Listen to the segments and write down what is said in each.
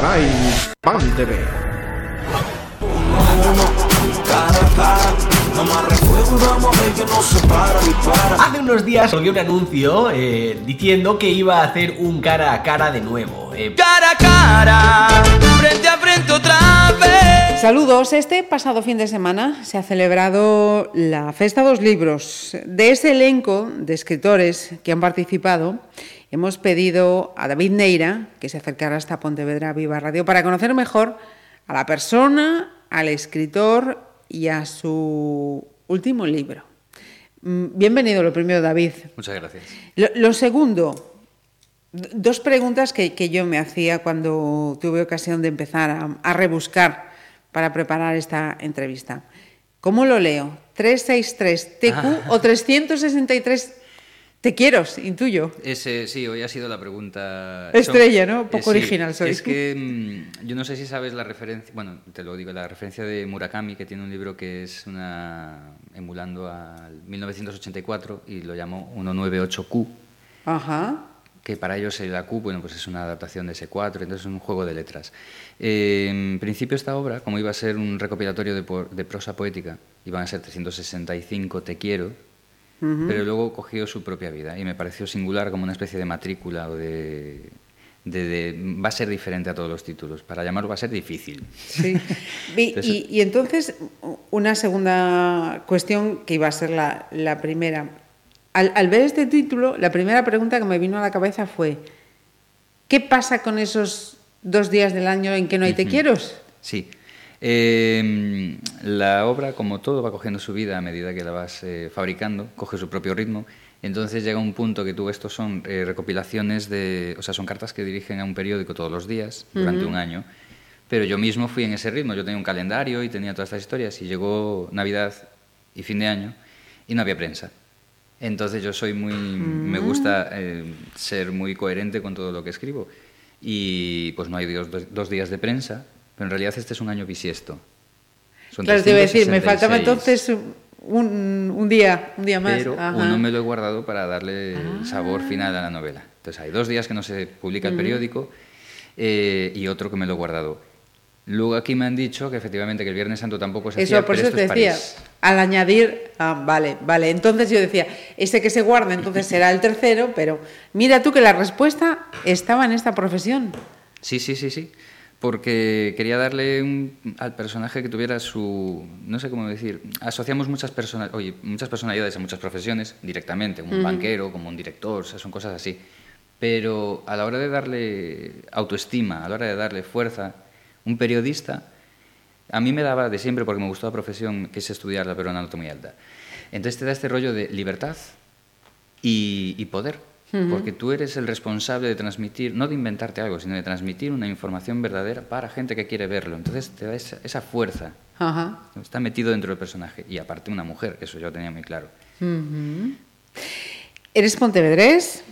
Caray, Pan TV. Hace unos días salió un anuncio eh, diciendo que iba a hacer un cara a cara de nuevo. Eh, cara a cara, frente a frente otra vez. Saludos. Este pasado fin de semana se ha celebrado la Festa dos Libros. De ese elenco de escritores que han participado, hemos pedido a David Neira que se acercara hasta Pontevedra Viva Radio para conocer mejor a la persona, al escritor y a su último libro. Mm, Bienvenido, lo primero, David. Muchas gracias. Lo, lo segundo, dos preguntas que, que yo me hacía cuando tuve ocasión de empezar a, a rebuscar para preparar esta entrevista. ¿Cómo lo leo? ¿363 TQ o 363 te quiero? Intuyo. Ese, sí, hoy ha sido la pregunta... Estrella, ¿no? Poco Eh, sí, original soy. Es que mm, yo no sé si sabes la referencia, bueno, te lo digo, la referencia de Murakami, que tiene un libro que es una emulando al 1984 y lo llamó 198Q, Ajá. que para ellos la Q, bueno, pues es una adaptación de ese 4, entonces es un juego de letras. Eh, en principio esta obra, como iba a ser un recopilatorio de, de prosa poética, iban a ser 365 Te quiero, pero luego cogió su propia vida y me pareció singular como una especie de matrícula o de, de- de- va a ser diferente a todos los títulos. Para llamarlo va a ser difícil. Sí. Y, Entonces- y- y entonces, una segunda cuestión que iba a ser la, la primera. Al, al ver este título, la primera pregunta que me vino a la cabeza fue, ¿qué pasa con esos dos días del año en que no hay te quieros? Sí. Eh, la obra, como todo, va cogiendo su vida a medida que la vas eh, fabricando, coge su propio ritmo. Entonces llega un punto que tú, estos son eh, recopilaciones de, o sea, son cartas que dirigen a un periódico todos los días durante un año. Pero yo mismo fui en ese ritmo. Yo tenía un calendario y tenía todas estas historias. Y llegó Navidad y fin de año y no había prensa. Entonces yo soy muy, me gusta eh, ser muy coherente con todo lo que escribo. Y pues no hay dos, dos días de prensa, pero en realidad este es un año bisiesto. Son Claro, te iba a decir, me faltaba 366, entonces un, un día, un día más. Pero Ajá. uno me lo he guardado para darle el sabor final a la novela. Entonces hay dos días que no se publica el periódico eh, y otro que me lo he guardado. Luego aquí me han dicho que efectivamente que el Viernes Santo tampoco se hacía, Eso, por pero eso esto te es decía, París. al añadir, ah, vale, vale, entonces yo decía, ese que se guarda entonces será el tercero, pero mira tú que la respuesta estaba en esta profesión. Sí, sí, sí, sí. Porque quería darle un- al personaje que tuviera su. No sé cómo decir. Asociamos muchas, persona, oye, muchas personalidades a muchas profesiones directamente, como un banquero, como un director, o sea, son cosas así. Pero a la hora de darle autoestima, a la hora de darle fuerza, un periodista, a mí me daba de siempre, porque me gustó la profesión, que es estudiar la peruana muy alta. Entonces te da este rollo de libertad y, y poder. Porque tú eres el responsable de transmitir, no de inventarte algo, sino de transmitir una información verdadera para gente que quiere verlo. Entonces te da esa, esa fuerza. Ajá. Está metido dentro del personaje. Y aparte una mujer, eso yo tenía muy claro. Eres pontevedrés,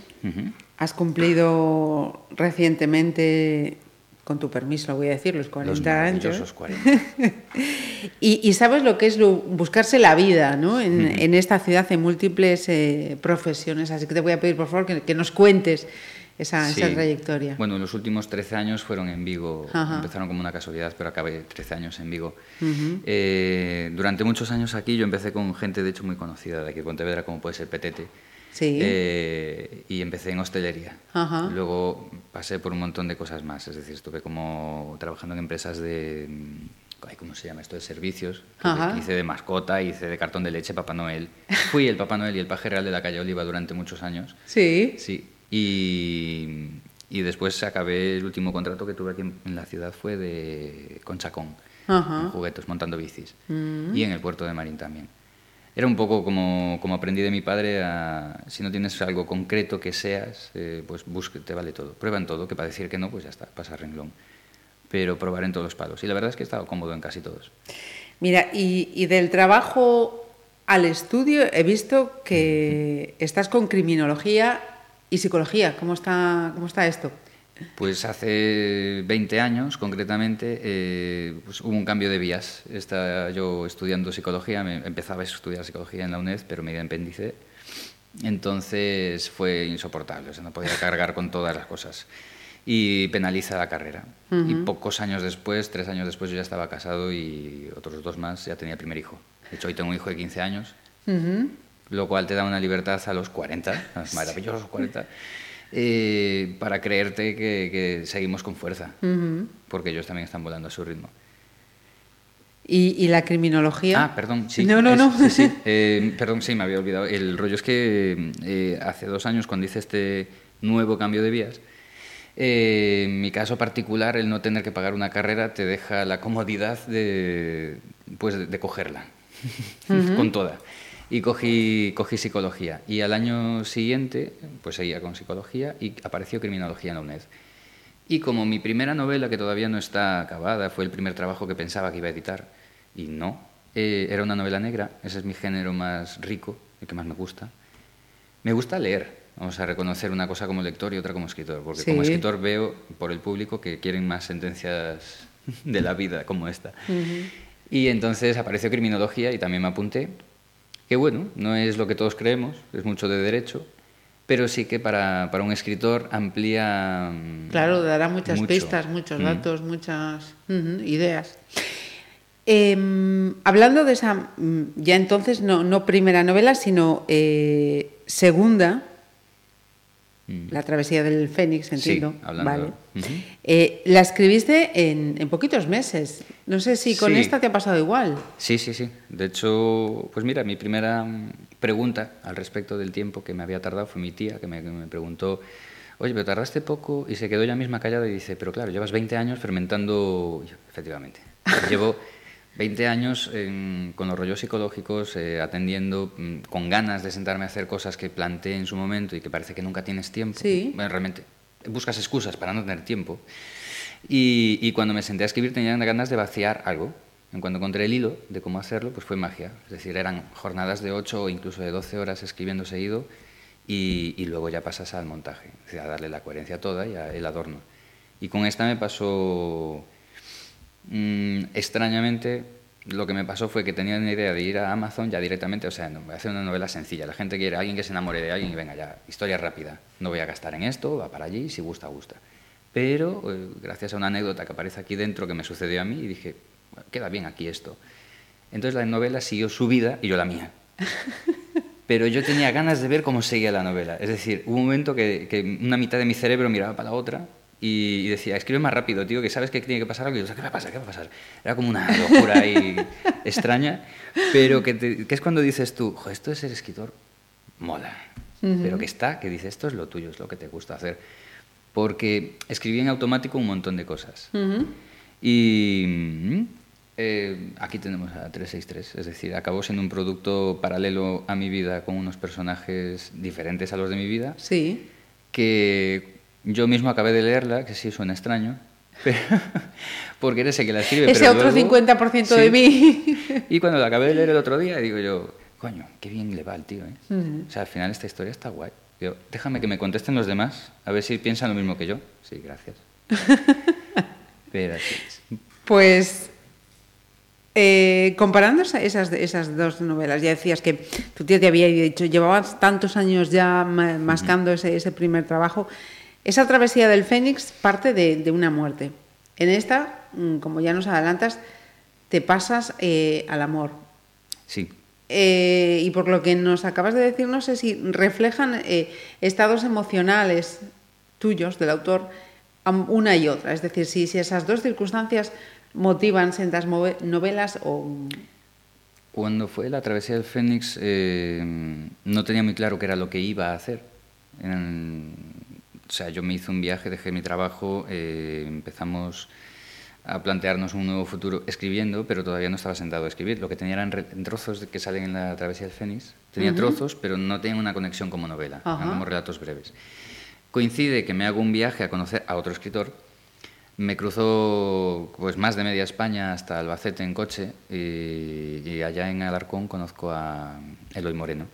has cumplido recientemente, con tu permiso lo voy a decir, los 40 Los años. maravillosos 40. Y, y sabes lo que es lo- buscarse la vida ¿no? en, en esta ciudad en múltiples eh, profesiones. Así que te voy a pedir, por favor, que, que nos cuentes esa, esa trayectoria. Bueno, los últimos 13 años fueron en Vigo. Ajá. Empezaron como una casualidad, pero acabé 13 años en Vigo. Eh, durante muchos años aquí yo empecé con gente, de hecho, muy conocida de aquí de Pontevedra, como puede ser Petete. Sí. Eh, y empecé en hostelería. Ajá. Luego pasé por un montón de cosas más. Es decir, estuve como trabajando en empresas de... mm, ay, ¿Cómo se llama esto? De servicios. Ajá. Hice de mascota, hice de cartón de leche Papá Noel. Fui el Papá Noel y el paje real de la calle Oliva durante muchos años. Sí. Sí, y, y después acabé el último contrato que tuve aquí en, la ciudad fue de con Chacón, en juguetos, montando bicis, y en el puerto de Marín también. Era un poco como, como aprendí de mi padre, a, si no tienes algo concreto que seas, eh, pues busque, te vale todo. Prueba en todo, que para decir que no, pues ya está, pasa renglón. Pero probar en todos los palos. Y la verdad es que he estado cómodo en casi todos. Mira, y, y del trabajo al estudio he visto que estás con criminología y psicología. ¿Cómo está, cómo está esto? Pues hace 20 años, concretamente, eh, pues hubo un cambio de vías. Estaba yo estudiando psicología, me empezaba a estudiar psicología en la UNED, pero me independicé. Entonces fue insoportable, o sea, no podía cargar con todas las cosas. y penaliza la carrera. Y pocos años después, tres años después, yo ya estaba casado y otros dos más ya tenía primer hijo. De hecho, hoy tengo un hijo de 15 años, lo cual te da una libertad a los 40, a los maravillosos 40, eh, para creerte que, que, seguimos con fuerza, porque ellos también están volando a su ritmo. ¿Y, ¿Y, la criminología? Ah, perdón, sí. No, no, es, no. Sí, sí. Eh, perdón, sí, me había olvidado. El rollo es que eh, hace dos años, cuando hice este nuevo cambio de vías, eh, en mi caso particular, el no tener que pagar una carrera te deja la comodidad de, pues, de, de cogerla, uh -huh. con toda. Y cogí, cogí psicología. Y al año siguiente, pues seguía con psicología y apareció criminología en la UNED. Y como mi primera novela, que todavía no está acabada, fue el primer trabajo que pensaba que iba a editar, y no, eh, era una novela negra, ese es mi género más rico, el que más me gusta. Me gusta leer, vamos a reconocer una cosa como lector y otra como escritor, porque sí. como escritor veo por el público que quieren más sentencias de la vida como esta. Uh -huh. Y entonces apareció criminología y también me apunté, que bueno, no es lo que todos creemos, es mucho de derecho, pero sí que para, para un escritor amplía. Claro, dará muchas mucho. pistas, muchos mm. datos, muchas uh -huh, ideas. Eh, hablando de esa, mm, ya entonces, no, no primera novela, sino eh, segunda, mm. La travesía del Fénix, entiendo. Sí, hablando. Vale. Uh -huh. eh, la escribiste en, en, poquitos meses. No sé si con sí. esta te ha pasado igual. Sí, sí, sí. De hecho, pues mira, mi primera pregunta al respecto del tiempo que me había tardado fue mi tía, que me, que me preguntó, oye, pero tardaste poco, y se quedó ella misma callada y dice, pero claro, llevas 20 años fermentando, efectivamente, llevo 20 años con los rollos psicológicos, eh, atendiendo, mm, con ganas de sentarme a hacer cosas que planteé en su momento y que parece que nunca tienes tiempo. Sí. Bueno, realmente buscas excusas para no tener tiempo. Y, y cuando me senté a escribir tenía ganas de vaciar algo. En cuanto encontré el hilo de cómo hacerlo, pues fue magia. Es decir, eran jornadas de 8 o incluso de 12 horas escribiendo seguido y, y luego ya pasas al montaje, es decir, a darle la coherencia toda y a, el adorno. Y con esta me pasó mmm, extrañamente lo que me pasó fue que tenía una idea de ir a Amazon ya directamente, o sea, no, voy a hacer una novela sencilla. La gente quiere alguien que se enamore de alguien y venga ya, historia rápida. No voy a gastar en esto, va para allí, si gusta, gusta. Pero eh, gracias a una anécdota que aparece aquí dentro que me sucedió a mí, y dije, queda bien aquí esto. Entonces la novela siguió su vida y yo la mía. Pero yo tenía ganas de ver cómo seguía la novela. Es decir, hubo un momento que, que una mitad de mi cerebro miraba para la otra y, decía, escribe más rápido, tío, que sabes que tiene que pasar algo. Y yo, ¿qué va a pasar? ¿Qué va a pasar? Era como una locura ahí extraña, pero que, te, que, es cuando dices tú, jo, esto de ser escritor mola. Uh -huh. Pero que está, que dices, esto es lo tuyo, es lo que te gusta hacer. Porque escribí en automático un montón de cosas. Uh -huh. Y eh, aquí tenemos a 363, es decir, acabó siendo un producto paralelo a mi vida con unos personajes diferentes a los de mi vida. Sí. Que yo mismo acabé de leerla, que sí suena extraño, pero, porque eres el que la escribe. Ese pero otro luego, 50% sí, de mí. Y cuando la acabé de leer el otro día, digo yo, coño, qué bien le va al tío. ¿eh? Uh -huh. O sea, al final esta historia está guay. Digo, déjame que me contesten los demás, a ver si piensan lo mismo que yo. Sí, gracias. pero sí. Pues eh, comparando esas, esas dos novelas, ya decías que tu tía te había dicho, llevabas tantos años ya mascando uh -huh. ese, ese, primer trabajo. Esa travesía del Fénix parte de, de, una muerte. En esta, mm, como ya nos adelantas, te pasas eh, al amor. Sí. Eh, y por lo que nos acabas de decir, no sé si reflejan eh, estados emocionales tuyos, del autor, una y otra. Es decir, si, si esas dos circunstancias motivan sendas novelas o... Cuando fue la travesía del Fénix no tenía muy claro qué era lo que iba a hacer. En, o sea, yo me hice un viaje, dejé mi trabajo, eh, empezamos a plantearnos un nuevo futuro escribiendo, pero todavía no estaba sentado a escribir. Lo que tenía eran trozos que salen en la travesía del Fénix. Tenía uh -huh. trozos, pero no tenían una conexión como novela, uh -huh. eran como relatos breves. Coincide que me hago un viaje a conocer a otro escritor, me cruzó pues más de media España hasta Albacete en coche y, y, allá en Alarcón conozco a Eloy Moreno.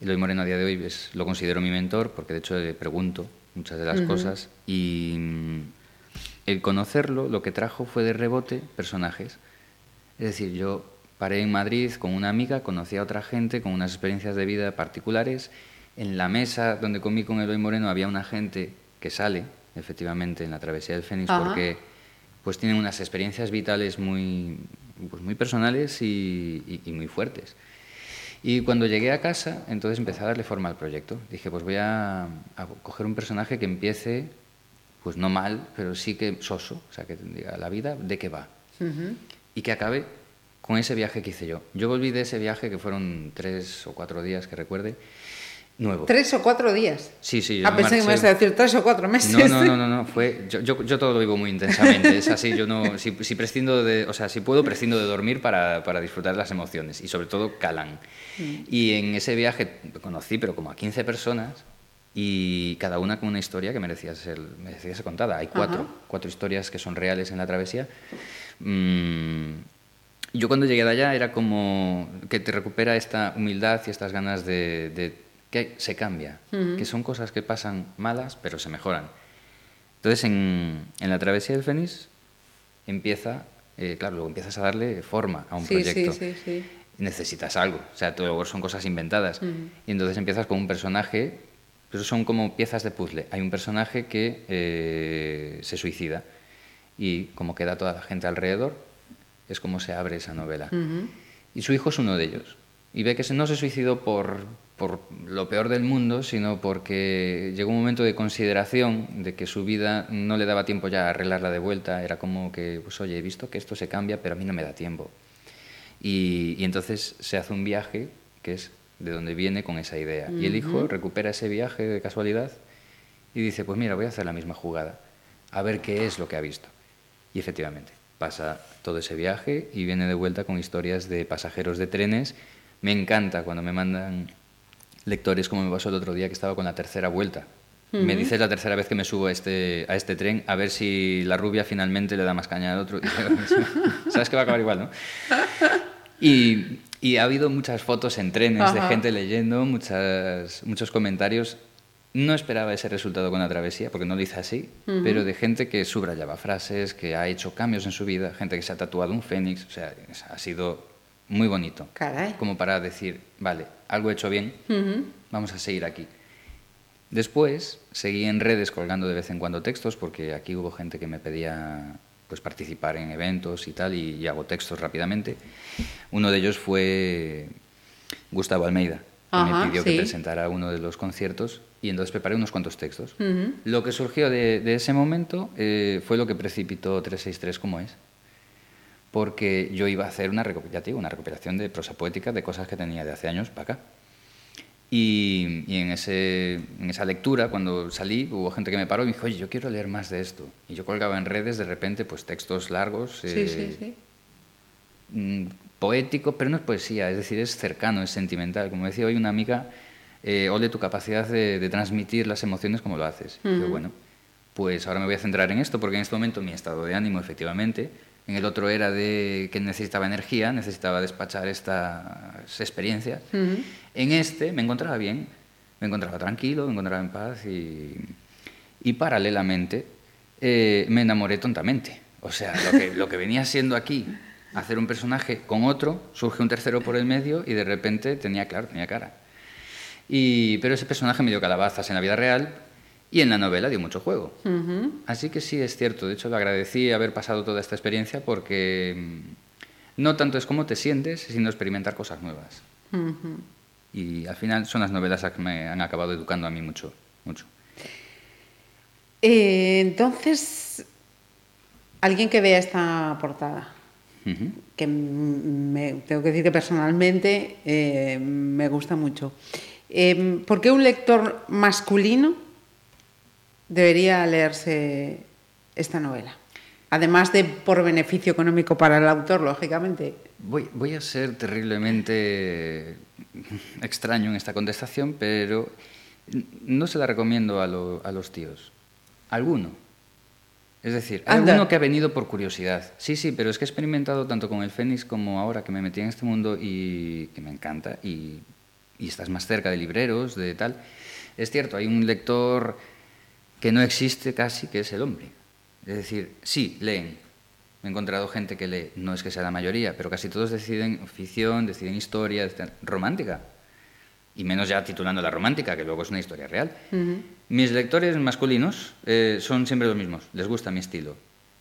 Eloy Moreno a día de hoy es, lo considero mi mentor porque de hecho le pregunto muchas de las uh -huh. cosas y mm, el conocerlo lo que trajo fue de rebote personajes. Es decir, yo paré en Madrid con una amiga, conocí a otra gente con unas experiencias de vida particulares. En la mesa donde comí con Eloy Moreno había una gente que sale efectivamente, en la travesía del Fénix, Ajá. porque pues tienen unas experiencias vitales muy, pues, muy personales y, y- y muy fuertes. Y cuando llegué a casa, entonces empecé a darle forma al proyecto. Dije, pues voy a, a coger un personaje que empiece, pues no mal, pero sí que soso, o sea, que diga la vida, ¿de qué va? Y que acabe con ese viaje que hice yo. Yo volví de ese viaje, que fueron tres o cuatro días, que recuerde, nuevo. Tres o cuatro días. Sí, sí, yo Ah, pensé que me ibas a decir tres o cuatro meses. no, no, no, no, no, fue, yo, yo, yo todo lo vivo muy intensamente, es así, yo no, si, si prescindo de, o sea, si puedo, prescindo de dormir para, para disfrutar las emociones y sobre todo calan. Y en ese viaje conocí, pero como a 15 personas y cada una con una historia que merecía ser, merecía ser contada. Hay cuatro, Ajá. cuatro historias que son reales en la travesía. Mm, yo cuando llegué de allá era como que te recupera esta humildad y estas ganas de, de que se cambia, que son cosas que pasan malas pero se mejoran. Entonces en, en la travesía del Fénix empieza, eh, claro, luego empiezas a darle forma a un Sí, proyecto. sí, sí. Necesitas algo, o sea, todo son cosas inventadas. Y entonces empiezas con un personaje, pero son como piezas de puzzle. Hay un personaje que eh, se suicida y como queda toda la gente alrededor, es como se abre esa novela. Y su hijo es uno de ellos. Y ve que no se suicidó por, por lo peor del mundo, sino porque llegó un momento de consideración de que su vida no le daba tiempo ya a arreglarla de vuelta. Era como que, pues oye, he visto que esto se cambia, pero a mí no me da tiempo. Y, y entonces se hace un viaje que es de donde viene con esa idea. Y el hijo recupera ese viaje de casualidad y dice, pues mira, voy a hacer la misma jugada, a ver qué es lo que ha visto. Y efectivamente, pasa todo ese viaje y viene de vuelta con historias de pasajeros de trenes. Me encanta cuando me mandan lectores, como me pasó el otro día, que estaba con la tercera vuelta. Me dices la tercera vez que me subo a este, a este tren, a ver si la rubia finalmente le da más caña al otro. Sabes que va a acabar igual, ¿no? Y, y ha habido muchas fotos en trenes de Ajá. gente leyendo, muchas, muchos comentarios. No esperaba ese resultado con la travesía, porque no lo hice así, pero de gente que subrayaba frases, que ha hecho cambios en su vida, gente que se ha tatuado un fénix, o sea, ha sido muy bonito. Caray. Como para decir, vale, algo he hecho bien, vamos a seguir aquí. Después seguí en redes colgando de vez en cuando textos, porque aquí hubo gente que me pedía pues participar en eventos y tal, y, y hago textos rápidamente. Uno de ellos fue Gustavo Almeida, que Ajá, me pidió sí. que presentara uno de los conciertos, y entonces preparé unos cuantos textos. Lo que surgió de, de ese momento eh, fue lo que precipitó 363 como es, porque yo iba a hacer una, reco- ya te digo, una recopilación de prosa poética de cosas que tenía de hace años para acá. Y, y en, ese, en esa lectura, cuando salí, hubo gente que me paró y me dijo, oye, yo quiero leer más de esto. Y yo colgaba en redes de repente pues textos largos, Sí, eh, sí, sí. mm, poético, pero no es poesía, es decir, es cercano, es sentimental. Como decía hoy una amiga, eh, ole tu capacidad de, de transmitir las emociones como lo haces. Y yo, bueno, pues ahora me voy a centrar en esto, porque en este momento mi estado de ánimo, efectivamente, en el otro era de que necesitaba energía, necesitaba despachar estas experiencias. En este me encontraba bien, me encontraba tranquilo, me encontraba en paz y, y paralelamente eh, me enamoré tontamente. O sea, lo que, lo que venía siendo aquí, hacer un personaje con otro, surge un tercero por el medio y de repente tenía, claro, tenía cara. Y, pero ese personaje me dio calabazas en la vida real y en la novela dio mucho juego. Así que sí, es cierto. De hecho, le agradecí haber pasado toda esta experiencia porque mm, no tanto es cómo te sientes, sino experimentar cosas nuevas. Y al final son las novelas las que me han acabado educando a mí mucho, mucho. Eh, entonces, alguien que vea esta portada, que me, tengo que decir que personalmente eh, me gusta mucho. Eh, ¿Por qué un lector masculino debería leerse esta novela? Además de por beneficio económico para el autor, lógicamente. Voy, voy a ser terriblemente extraño en esta contestación, pero no se la recomiendo a, lo- a los tíos. Alguno. Es decir, hay Anda. alguno que ha venido por curiosidad. Sí, sí, pero es que he experimentado tanto con el Fénix como ahora que me metí en este mundo y que me encanta y, y estás más cerca de libreros, de tal. Es cierto, hay un lector que no existe casi, que es el hombre. Es decir, sí, leen. Me he encontrado gente que lee, no es que sea la mayoría, pero casi todos deciden ficción, deciden historia, deciden- romántica. y menos ya titulando la romántica, que luego es una historia real. Mis lectores masculinos eh, son siempre los mismos, les gusta mi estilo.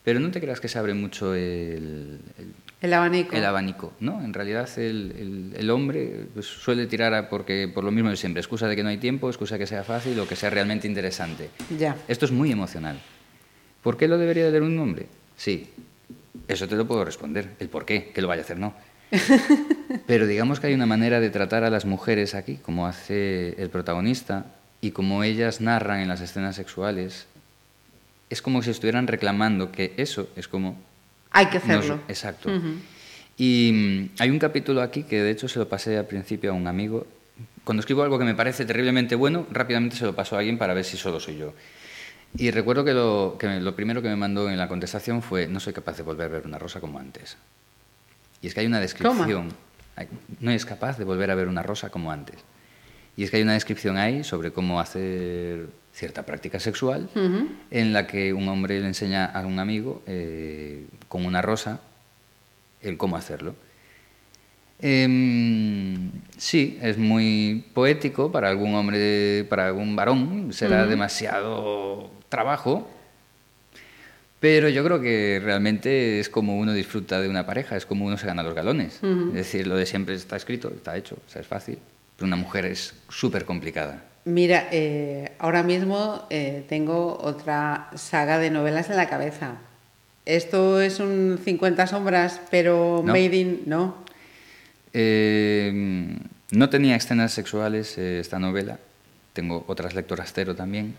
Pero no te creas que se abre mucho el, El abanico. el abanico, ¿no? En realidad el, el- el hombre pues, suele tirar a porque por lo mismo de siempre, excusa de que no hay tiempo, excusa de que sea fácil o que sea realmente interesante. Ya. Esto es muy emocional. ¿Por qué lo debería de leer un hombre? Sí, eso te lo puedo responder. El por qué, que lo vaya a hacer, no. Pero digamos que hay una manera de tratar a las mujeres aquí, como hace el protagonista, y como ellas narran en las escenas sexuales, es como si estuvieran reclamando que eso es como Hay que nos- hacerlo. exacto. Y mm, hay un capítulo aquí que de hecho se lo pasé al principio a un amigo. Cuando escribo algo que me parece terriblemente bueno, rápidamente se lo paso a alguien para ver si solo soy yo. Y recuerdo que lo, que lo primero que me mandó en la contestación fue, no soy capaz de volver a ver una rosa como antes. Y es que hay una descripción, no es capaz de volver a ver una rosa como antes. Y es que hay una descripción ahí sobre cómo hacer cierta práctica sexual en la que un hombre le enseña a un amigo eh, con una rosa el cómo hacerlo. Em, sí, es muy poético para algún hombre, para algún varón, será demasiado trabajo, pero yo creo que realmente es como uno disfruta de una pareja, es como uno se gana los galones. Es decir, lo de siempre está escrito, está hecho, o sea, es fácil, pero una mujer es súper complicada. Mira, eh, ahora mismo eh, tengo otra saga de novelas en la cabeza. Esto es un 50 sombras, pero No. made in... No. Eh, no tenía escenas sexuales eh, esta novela, tengo otras lectoras cero también,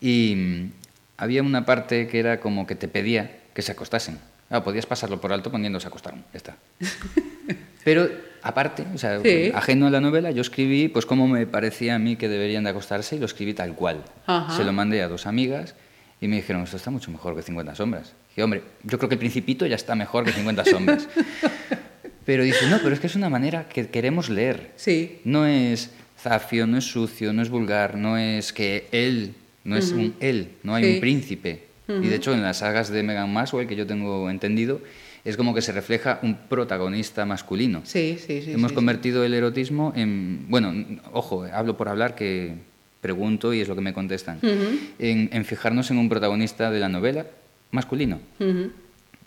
y mm, había una parte que era como que te pedía que se acostasen. Ah, podías pasarlo por alto poniendo se acostaron, ya está. Pero aparte, o sea, Sí. ajeno a la novela, yo escribí pues cómo me parecía a mí que deberían de acostarse y lo escribí tal cual. Ajá. Se lo mandé a dos amigas y me dijeron, esto está mucho mejor que 50 sombras. Y hombre, yo creo que el principito ya está mejor que 50 sombras. Pero dice, no, pero es que es una manera que queremos leer. Sí. No es zafio, no es sucio, no es vulgar, no es que él, no es un él, no hay Sí. un príncipe. Y de hecho en las sagas de Meghan Maxwell, que yo tengo entendido, es como que se refleja un protagonista masculino. Sí, sí, sí. Hemos sí, convertido el erotismo en... Bueno, ojo, hablo por hablar que pregunto y es lo que me contestan. en, en fijarnos en un protagonista de la novela masculino. sí. Ujú.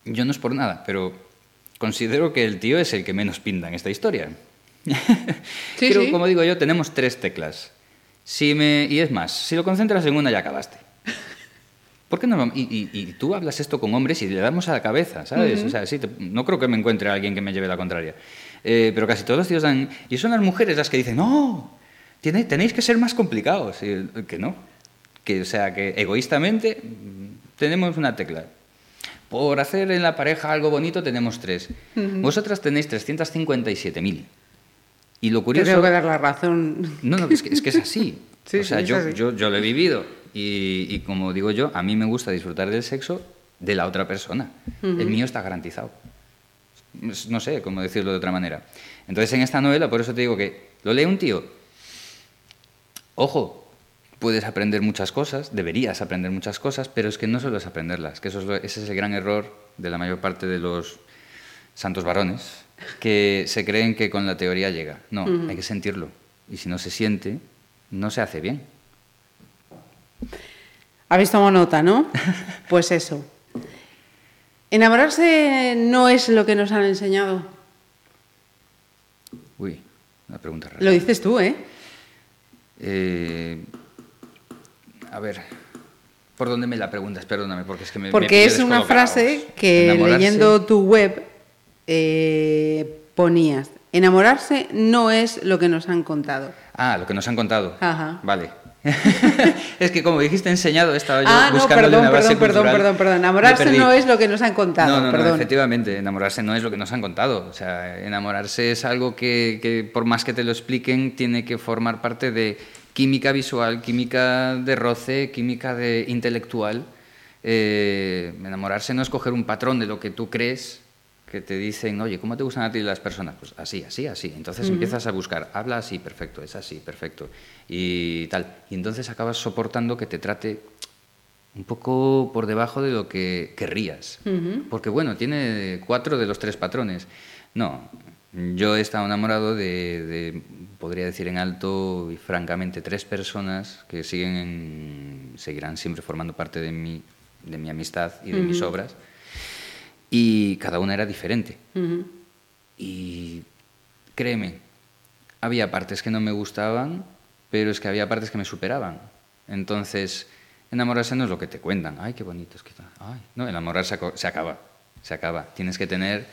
Yo no es por nada, pero considero que el tío es el que menos pinta en esta historia. Sí, Creo, sí. como digo yo, tenemos tres teclas. Si me, y es más, si lo concentras en una ya acabaste. ¿Por qué no? Y, y- y tú hablas esto con hombres y le damos a la cabeza, ¿sabes? O sea, sí, te- no creo que me encuentre alguien que me lleve la contraria. Eh, pero casi todos los tíos dan... Y son las mujeres las que dicen, no, tiene- tenéis que ser más complicados. Y, que no. Que, o sea, que egoístamente mm, tenemos una tecla. Por hacer en la pareja algo bonito tenemos tres. Vosotras tenéis 357.000. Y lo Te curioso... tengo que dar la razón. No, no, es que es, que es así. Sí, o sea, sí, yo. Yo, yo lo he vivido. Y, y como digo yo, a mí me gusta disfrutar del sexo de la otra persona. El mío está garantizado. No sé cómo decirlo de otra manera. Entonces, en esta novela, por eso te digo que lo lee un tío. Ojo, puedes aprender muchas cosas, deberías aprender muchas cosas, pero es que no solo es aprenderlas, que eso es lo- ese es el gran error de la mayor parte de los santos varones, que se creen que con la teoría llega. No, hay que sentirlo. Y si no se siente, no se hace bien. Habéis tomado nota, ¿no? Pues eso. Enamorarse no es lo que nos han enseñado. Uy, una pregunta rara. Lo dices tú, ¿eh? Eh, a ver, ¿por dónde me la preguntas? Perdóname, porque es que me. Porque es una frase que Enamorarse- leyendo tu web eh, ponías. Enamorarse no es lo que nos han contado. Ah, lo que nos han contado. Ajá. Vale. es que como dijiste enseñado, estaba yo ah, no, buscándole perdón, una base perdón, perdón, cultural. perdón, perdón. Enamorarse no es lo que nos han contado. No, no, no, perdón. efectivamente, enamorarse no es lo que nos han contado. O sea, enamorarse es algo que, que, por más que te lo expliquen, tiene que formar parte de química visual, química de roce, química de intelectual. Eh, enamorarse no es coger un patrón de lo que tú crees que te dicen, oye, ¿cómo te gustan a ti las personas? Pues así, así, así. Entonces empiezas a buscar, habla así, perfecto, es así, perfecto. Y tal. Y entonces acabas soportando que te trate un poco por debajo de lo que querrías. Porque bueno, tiene cuatro de los tres patrones. No, Yo he estado enamorado de, de, podría decir en alto y francamente, tres personas que siguen en- seguirán siempre formando parte de mi, de mi amistad y de mis obras. Y cada una era diferente. Y créeme, había partes que no me gustaban, pero es que había partes que me superaban. Entonces, enamorarse no es lo que te cuentan. Ay, qué bonito es que está. Ay, no, enamorarse se acaba. Se acaba. Tienes que tener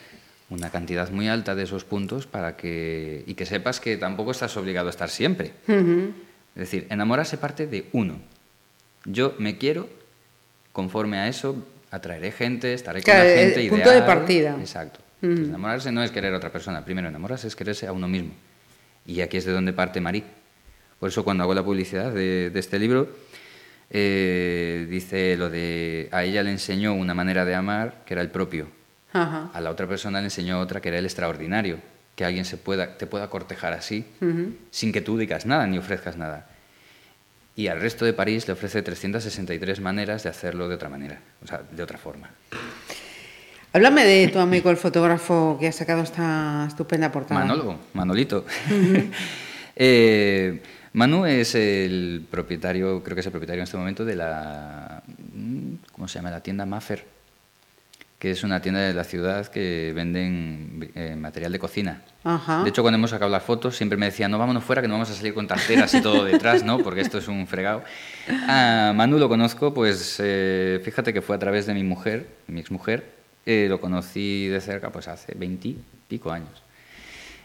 una cantidad muy alta de esos puntos para que y que sepas que tampoco estás obligado a estar siempre. Es decir, enamorarse parte de uno. Yo me quiero, conforme a eso atraeré gente, estaré Claro, con la el gente punto de ideal. partida. Exacto. Entonces, enamorarse no es querer a otra persona. Primero, enamorarse es quererse a uno mismo. Y aquí es de donde parte Marí. Por eso cuando hago la publicidad de, de este libro, eh, dice lo de a ella le enseñó una manera de amar que era el propio. Ajá. A la otra persona le enseñó otra que era el extraordinario. Que alguien se pueda, te pueda cortejar así, sin que tú digas nada ni ofrezcas nada. Y al resto de París le ofrece 363 maneras de hacerlo de otra manera, o sea, de otra forma. Háblame de tu amigo el fotógrafo que ha sacado esta estupenda portada. Manolo, Manolito. Eh, Manu es el propietario, creo que es el propietario en este momento de la, ¿cómo se llama? La tienda Maffer, que es una tienda de la ciudad que venden eh, material de cocina. Ajá. De hecho, cuando hemos sacado las fotos, siempre me decían, no, vámonos fuera, que no vamos a salir con tarteras y todo detrás, ¿no? Porque esto es un fregado. A Manu lo conozco, pues eh, fíjate que fue a través de mi mujer, mi exmujer, eh, lo conocí de cerca pues hace 20 pico años.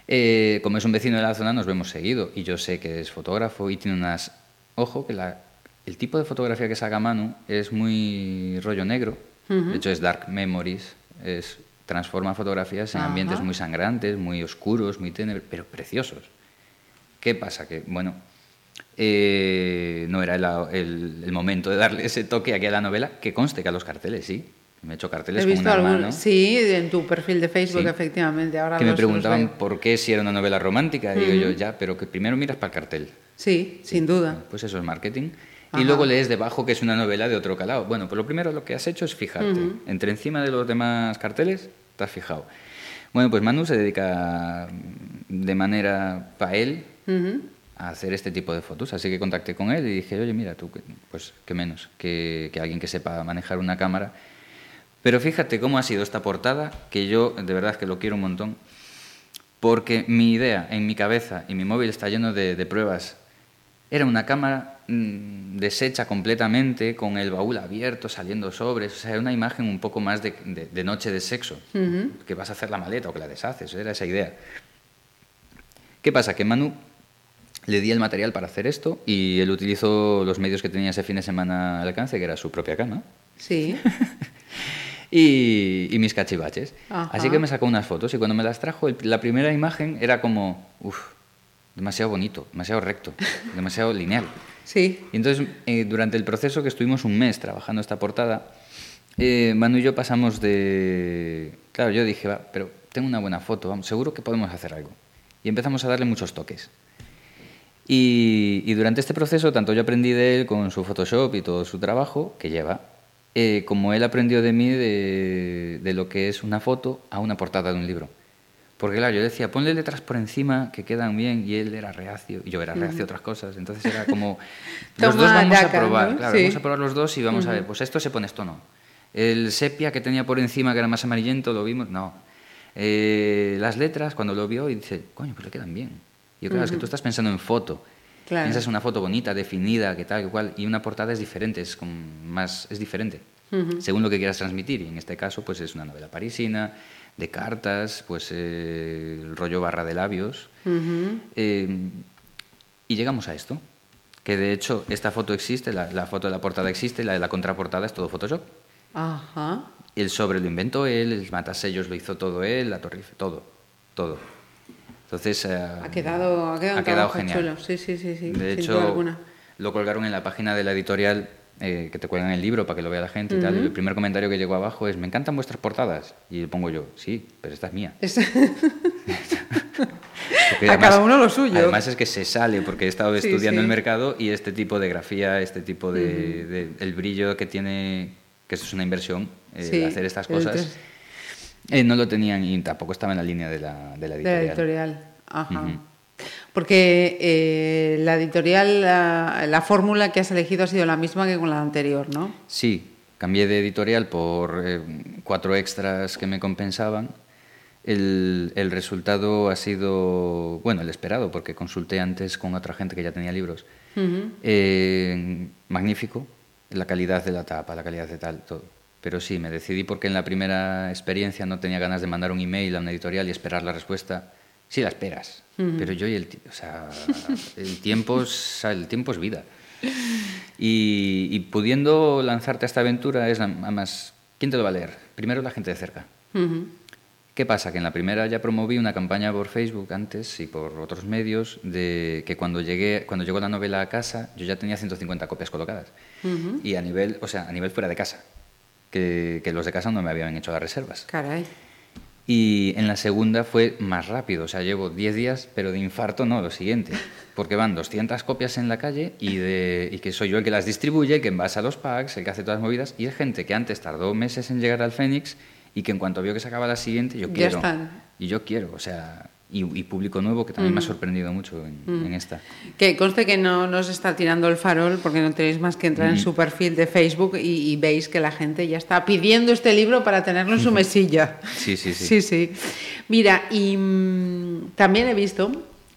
Eh, como es un vecino de la zona, nos vemos seguido y yo sé que es fotógrafo y tiene unas... Ojo, que la- el tipo de fotografía que saca Manu es muy rollo negro, de hecho es Dark Memories, es, transforma fotografías en Ajá. ambientes muy sangrantes, muy oscuros, muy tenebrosos, pero preciosos. ¿Qué pasa? Que, bueno, eh, no era el, el- el momento de darle ese toque aquí a la novela, que conste que a los carteles, sí. Me he hecho carteles He con visto una algún- mano Sí, en tu perfil de Facebook, Sí. efectivamente. Ahora que me preguntaban por qué si era una novela romántica. Y digo yo, ya, pero que primero miras para el cartel. Sí, sin duda. Pues eso es marketing. Ajá. Y luego lees debajo que es una novela de otro calado. Bueno, pues lo primero lo que has hecho es fijarte. Entre encima de los demás carteles, te has fijado. Bueno, pues Manu se dedica de manera para él Ujú. a hacer este tipo de fotos. Así que contacté con él y dije, oye, mira, tú, pues qué menos que, que alguien que sepa manejar una cámara. Pero fíjate cómo ha sido esta portada, que yo de verdad que lo quiero un montón, porque mi idea en mi cabeza y mi móvil está lleno de, de pruebas. Era una cámara mm, deshecha completamente, con el baúl abierto, saliendo sobres, o sea, era una imagen un poco más de, de- de noche de sexo, que vas a hacer la maleta o que la deshaces, era esa idea. ¿Qué pasa? Que Manu le di el material para hacer esto y él utilizó los medios que tenía ese fin de semana al alcance, que era su propia cama, Sí. y, y mis cachivaches. Ajá. Así que me sacó unas fotos y cuando me las trajo, el- la primera imagen era como, uff, demasiado bonito, demasiado recto, demasiado lineal. Sí. Y entonces, eh, durante el proceso que estuvimos un mes trabajando esta portada, eh, Manu y yo pasamos de... Claro, yo dije, va, pero tengo una buena foto, vamos, seguro que podemos hacer algo. Y empezamos a darle muchos toques. Y, y durante este proceso, tanto yo aprendí de él con su Photoshop y todo su trabajo que lleva, eh, como él aprendió de mí de, de lo que es una foto a una portada de un libro. Porque claro, yo decía, ponle letras por encima que quedan bien, y él era reacio, y yo era reacio a otras cosas. Entonces era como, los dos vamos daca, a probar, ¿no? claro, Sí. vamos a probar los dos y vamos a ver, pues esto se pone, esto no. El sepia que tenía por encima, que era más amarillento, lo vimos, no. Eh, las letras, cuando lo vio, y dice, coño, pues le quedan bien. Y yo, claro, es que tú estás pensando en foto. Claro. Piensas en una foto bonita, definida, que tal, que cual, y una portada es diferente, es, más, es diferente, según lo que quieras transmitir. Y en este caso, pues es una novela parisina, de cartas, pues eh, el rollo barra de labios. Eh, y llegamos a esto, que de hecho esta foto existe, la, la foto de la portada existe, la de la contraportada es todo Photoshop. Ajá. El sobre lo inventó él, el matasellos lo hizo todo él, la torre, todo, todo. Entonces... eh, Ha quedado, ha quedado, ha quedado genial. chulo. Sí, sí, sí, sí. De sin hecho, duda alguna. lo colgaron en la página de la editorial eh, que te cuelgan el libro para que lo vea la gente y tal. Y el primer comentario que llegó abajo es, me encantan vuestras portadas. Y le pongo yo, sí, pero esta es mía. Es- Porque A cada uno lo suyo. Además es que se sale, porque he estado Sí, estudiando sí. el mercado y este tipo de grafía, este tipo de, de- el brillo que tiene, que esto es una inversión, eh, Sí, hacer estas cosas. Eh, no lo tenían y tampoco estaba en la línea de la, de la De editorial. la editorial. Ajá. Porque eh, la editorial, la, la fórmula que has elegido ha sido la misma que con la anterior, ¿no? Sí, cambié de editorial por eh, cuatro extras que me compensaban. El, el resultado ha sido, bueno, el esperado, porque consulté antes con otra gente que ya tenía libros. Eh, magnífico, la calidad de la tapa, la calidad de tal, todo. Pero sí, me decidí porque en la primera experiencia no tenía ganas de mandar un email a una editorial y esperar la respuesta. Sí, la esperas, pero yo y el, o sea, el tiempo, es, el tiempo es vida. Y, y pudiendo lanzarte a esta aventura es además, ¿quién te lo va a leer? Primero la gente de cerca. Ujú. ¿Qué pasa? Que en la primera ya promoví una campaña por Facebook antes y por otros medios de que cuando llegué, cuando llegó la novela a casa, yo ya tenía 150 copias colocadas. Y a nivel, o sea, a nivel fuera de casa, que, que los de casa no me habían hecho las reservas. Caray. Y en la segunda fue más rápido, o sea, llevo 10 días, pero de infarto no, lo siguiente, porque van 200 copias en la calle y, de, y que soy yo el que las distribuye, que envasa los packs, el que hace todas las movidas, y es gente que antes tardó meses en llegar al Fénix y que en cuanto vio que se acaba la siguiente, yo Ya quiero. están. Y yo quiero, o sea, y, y público nuevo que también me ha sorprendido mucho en, en esta. Que conste que no nos está tirando el farol porque no tenéis más que entrar en su perfil de Facebook y, y veis que la gente ya está pidiendo este libro para tenerlo en su mesilla. Sí, sí, sí. Sí, sí. Mira, y mm, también he visto,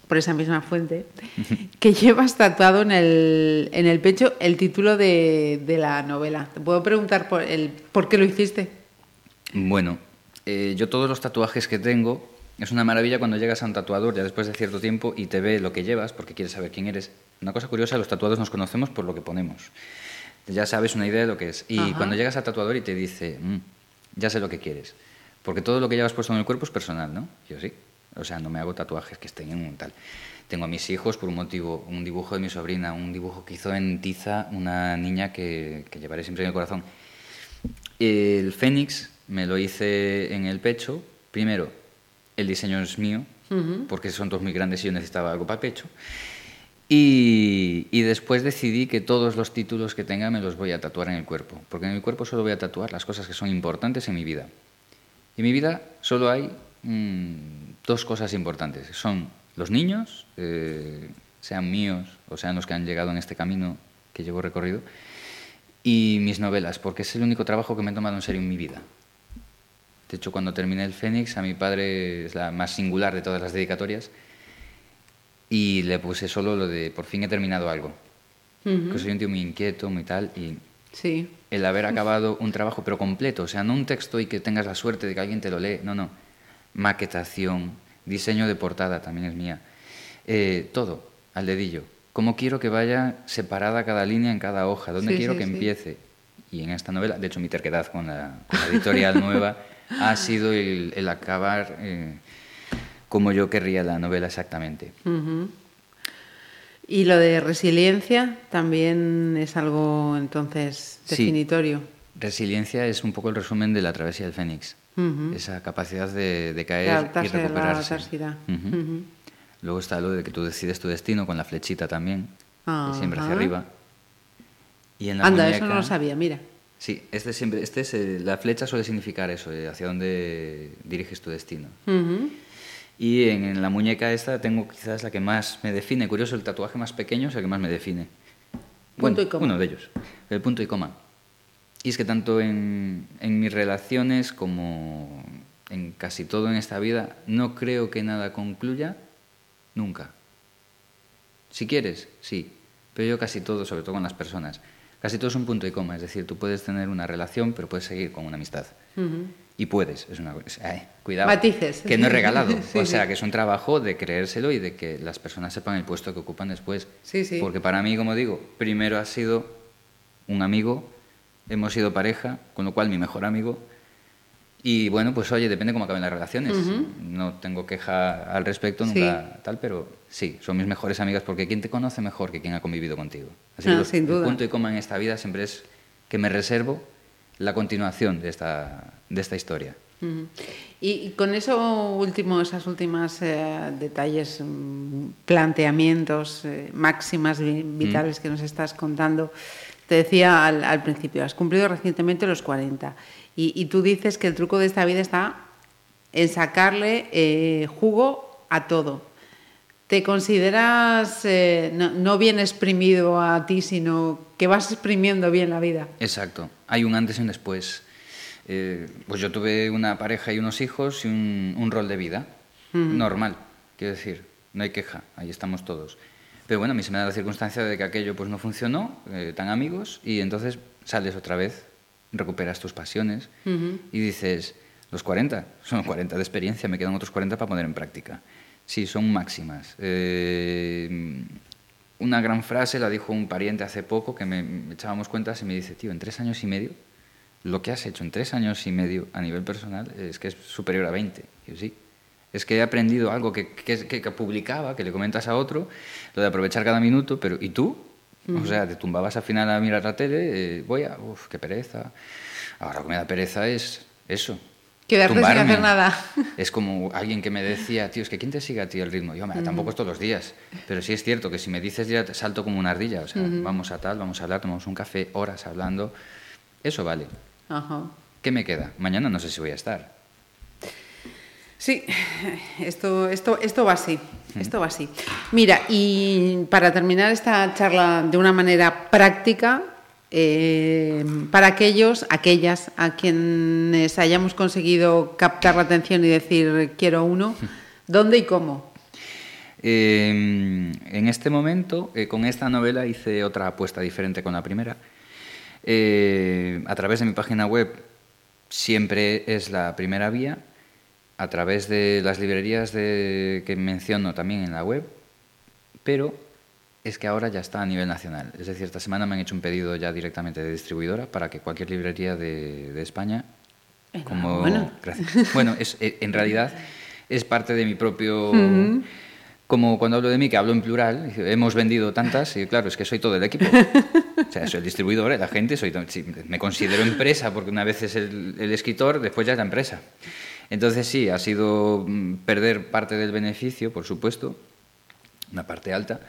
por esa misma fuente, que llevas tatuado en el, en el pecho el título de, de la novela. ¿Te puedo preguntar por, el, por qué lo hiciste? Bueno, eh, yo todos los tatuajes que tengo, es una maravilla cuando llegas a un tatuador ya después de cierto tiempo y te ve lo que llevas porque quiere saber quién eres. Una cosa curiosa, los tatuados nos conocemos por lo que ponemos. Ya sabes una idea de lo que es. Y Ajá. cuando llegas al tatuador y te dice, "Mm, ya sé lo que quieres. Porque todo lo que llevas puesto en el cuerpo es personal, ¿no? Yo sí. O sea, no me hago tatuajes que estén en un tal. Tengo a mis hijos por un motivo, un dibujo de mi sobrina, un dibujo que hizo en tiza una niña que, que llevaré siempre en el corazón. El Fénix me lo hice en el pecho. Primero, el diseño es mío, porque son dos muy grandes y yo necesitaba algo para pecho. Y, y después decidí que todos los títulos que tenga me los voy a tatuar en el cuerpo, porque en el cuerpo solo voy a tatuar las cosas que son importantes en mi vida. En mi vida solo hay mm, dos cosas importantes. Son los niños, eh, sean míos o sean los que han llegado en este camino que llevo recorrido, y mis novelas, porque es el único trabajo que me he tomado en serio en mi vida. De hecho, cuando terminé el Fénix, a mi padre es la más singular de todas las dedicatorias, y le puse solo lo de por fin he terminado algo. Que soy un tío muy inquieto, muy tal, y Sí. el haber acabado un trabajo, pero completo, o sea, no un texto y que tengas la suerte de que alguien te lo lee, no, no. Maquetación, diseño de portada también es mía. Eh, todo, al dedillo. ¿Cómo quiero que vaya separada cada línea en cada hoja? ¿Dónde Sí, quiero sí, que empiece? Y en esta novela, de hecho, mi terquedad con la, con la editorial nueva ha sido el, el acabar eh, como yo querría la novela exactamente. Y lo de resiliencia también es algo entonces Sí. definitorio. Resiliencia es un poco el resumen de la travesía del Fénix. Esa capacidad de, de De caer y la recuperarse. Ujú. Luego está lo de que tú decides tu destino con la flechita también, siempre hacia arriba. Y en la Anda, eso no lo sabía, mira. Sí, este siempre, este es, eh, la flecha suele significar eso, eh, hacia dónde diriges tu destino. Y en, en la muñeca esta tengo quizás la que más me define. Curioso, el tatuaje más pequeño es el que más me define. Punto y coma. Uno de ellos, el punto y coma. Y es que tanto en, en mis relaciones como en casi todo en esta vida, no creo que nada concluya nunca. Si quieres, sí, pero yo casi todo, sobre todo con las personas, casi todo es un punto y coma. Es decir, tú puedes tener una relación, pero puedes seguir con una amistad. Y puedes, es una ay, cuidado. Matices. Que no es regalado. Sí, o sea, que es un trabajo de creérselo y de que las personas sepan el puesto que ocupan después. Sí, sí. Porque para mí, como digo, primero ha sido un amigo, hemos sido pareja, con lo cual mi mejor amigo. Y bueno, pues oye, depende cómo acaben las relaciones. No tengo queja al respecto, Sí. nunca tal, pero sí, son mis mejores amigas porque ¿quién te conoce mejor que quien ha convivido contigo? Así Ah, que sin duda. el punto y coma en esta vida siempre es que me reservo la continuación de esta, de esta historia. Y, y con eso último, esas últimas eh, detalles, mm, planteamientos, eh, máximas vi- vitales que nos estás contando, te decía al, al principio, has cumplido recientemente los 40 y, y tú dices que el truco de esta vida está en sacarle eh, jugo a todo. ¿Te consideras eh, no, no bien exprimido a ti, sino que vas exprimiendo bien la vida? Exacto. Hay un antes y un después. Eh, pues yo tuve una pareja y unos hijos y un, un rol de vida. Normal, quiero decir. No hay queja, ahí estamos todos. Pero bueno, a mí se me da la circunstancia de que aquello pues no funcionó, eh, tan amigos, y entonces sales otra vez, recuperas tus pasiones y dices, los 40, son 40 de experiencia, me quedan otros 40 para poner en práctica. Sí, son máximas. Eh, una gran frase la dijo un pariente hace poco que me, me echábamos cuentas y me dice, tío, en tres años y medio, lo que has hecho en tres años y medio a nivel personal es que es superior a 20. Y yo, sí, es que he aprendido algo que, que, que publicaba, que le comentas a otro, lo de aprovechar cada minuto, pero ¿y tú? O sea, te tumbabas al final a mirar la tele, eh, voy a, uff, qué pereza. Ahora lo que me da pereza es eso. Quedarte sin tumbarme. hacer nada. Es como alguien que me decía, tío, es que ¿quién te sigue a ti el ritmo? Yo, "Mira, tampoco es todos los días. Pero sí es cierto que si me dices ya salto como una ardilla. O sea, vamos a tal, vamos a hablar, tomamos un café, horas hablando. Eso vale. Ajá. ¿Qué me queda? Mañana no sé si voy a estar. Sí, esto, esto, esto va así. Esto va así. Mira, y para terminar esta charla de una manera práctica, eh, para aquellos, aquellas a quienes hayamos conseguido captar la atención y decir quiero uno, ¿dónde y cómo? Eh, en este momento, eh, con esta novela hice otra apuesta diferente con la primera. A través de mi página web siempre es la primera vía, a través de las librerías de, que menciono también en la web, pero es que ahora ya está a nivel nacional. Es decir, esta semana me han hecho un pedido ya directamente de distribuidora para que cualquier librería de, de España, como gracias. Bueno, es, eh, en realidad es parte de mi propio como cuando hablo de mí, que hablo en plural, hemos vendido tantas, y claro, es que soy todo el equipo. O sea, soy el distribuidor, la gente, soy, me considero empresa, porque una vez es el, el escritor, después ya es la empresa. Entonces sí, ha sido mm, perder parte del beneficio, por supuesto, una parte alta,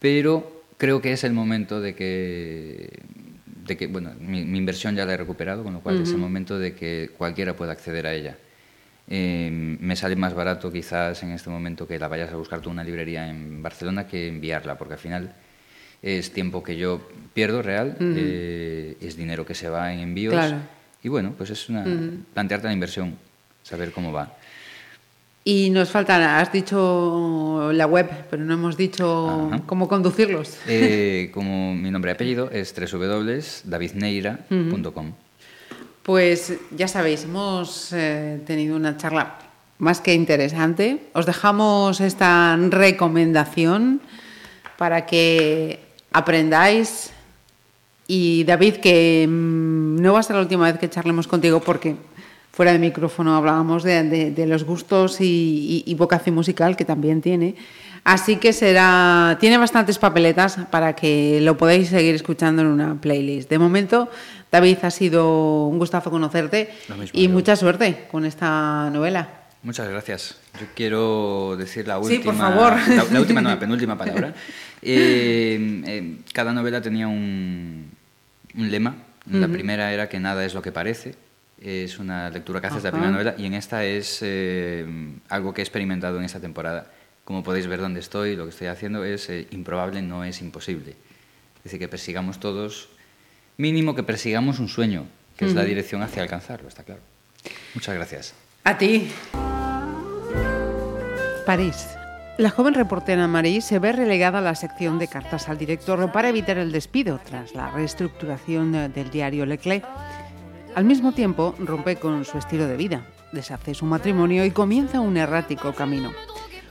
pero creo que es el momento de que, de que bueno, mi, mi inversión ya la he recuperado, con lo cual es el momento de que cualquiera pueda acceder a ella. Eh, me sale más barato quizás en este momento que la vayas a buscar tú una librería en Barcelona que enviarla, porque al final es tiempo que yo pierdo real, eh, es dinero que se va en envíos. Claro. Y bueno, pues es una, plantearte la inversión, saber cómo va. Y nos falta, has dicho la web, pero no hemos dicho Ajá. cómo conducirlos. Eh, como mi nombre y apellido es www.davidneira.com. Pues ya sabéis, hemos eh, tenido una charla más que interesante. Os dejamos esta recomendación para que aprendáis. Y David, que mm, no va a ser la última vez que charlemos contigo porque fuera de micrófono hablábamos de, de- de los gustos y, y- y vocación musical que también tiene. Así que será, tiene bastantes papeletas para que lo podáis seguir escuchando en una playlist. De momento, David, ha sido un gustazo conocerte y mucha suerte con esta novela. Muchas gracias. Yo quiero decir la última. Sí, por favor. La, la última, no, la penúltima palabra. Eh, eh, cada novela tenía un, un lema. La primera era que nada es lo que parece. Es una lectura que haces de la primera novela y en esta es eh, algo que he experimentado en esta temporada. Como podéis ver dónde estoy, lo que estoy haciendo es eh, improbable, no es imposible. Es decir, que persigamos todos, mínimo que persigamos un sueño, que es la dirección hacia alcanzarlo, está claro. Muchas gracias. A ti. París. La joven reportera Marie se ve relegada a la sección de cartas al director para evitar el despido tras la reestructuración eh, del diario Le Clé. Al mismo tiempo, rompe con su estilo de vida, deshace su matrimonio y comienza un errático camino.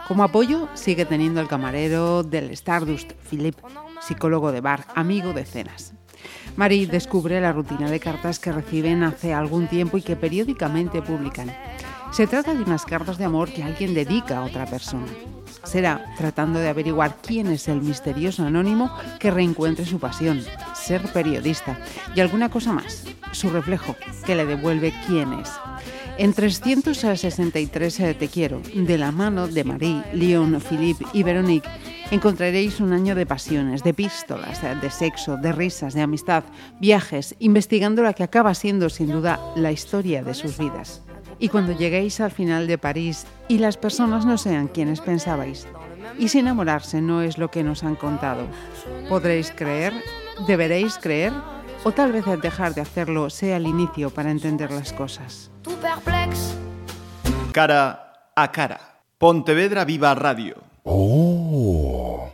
Como apoyo, sigue teniendo al camarero del Stardust, Philip, psicólogo de bar, amigo de cenas. Marie descubre la rutina de cartas que reciben hace algún tiempo y que periódicamente publican. Se trata de unas cartas de amor que alguien dedica a otra persona. Será tratando de averiguar quién es el misterioso anónimo que reencuentre su pasión, ser periodista y alguna cosa más, su reflejo, que le devuelve quién es. En 363 eh, Te quiero, de la mano de Marie, Leon, Philippe y Veronique, Encontraréis un año de pasiones, de pístolas, de sexo, de risas, de amistad, viajes, investigando la que acaba siendo sin duda la historia de sus vidas. Y cuando lleguéis al final de París y las personas no sean quienes pensabais, y si enamorarse no es lo que nos han contado, podréis creer, deberéis creer, o tal vez el dejar de hacerlo sea el inicio para entender las cosas. Cara a cara. Pontevedra Viva Radio. Oh.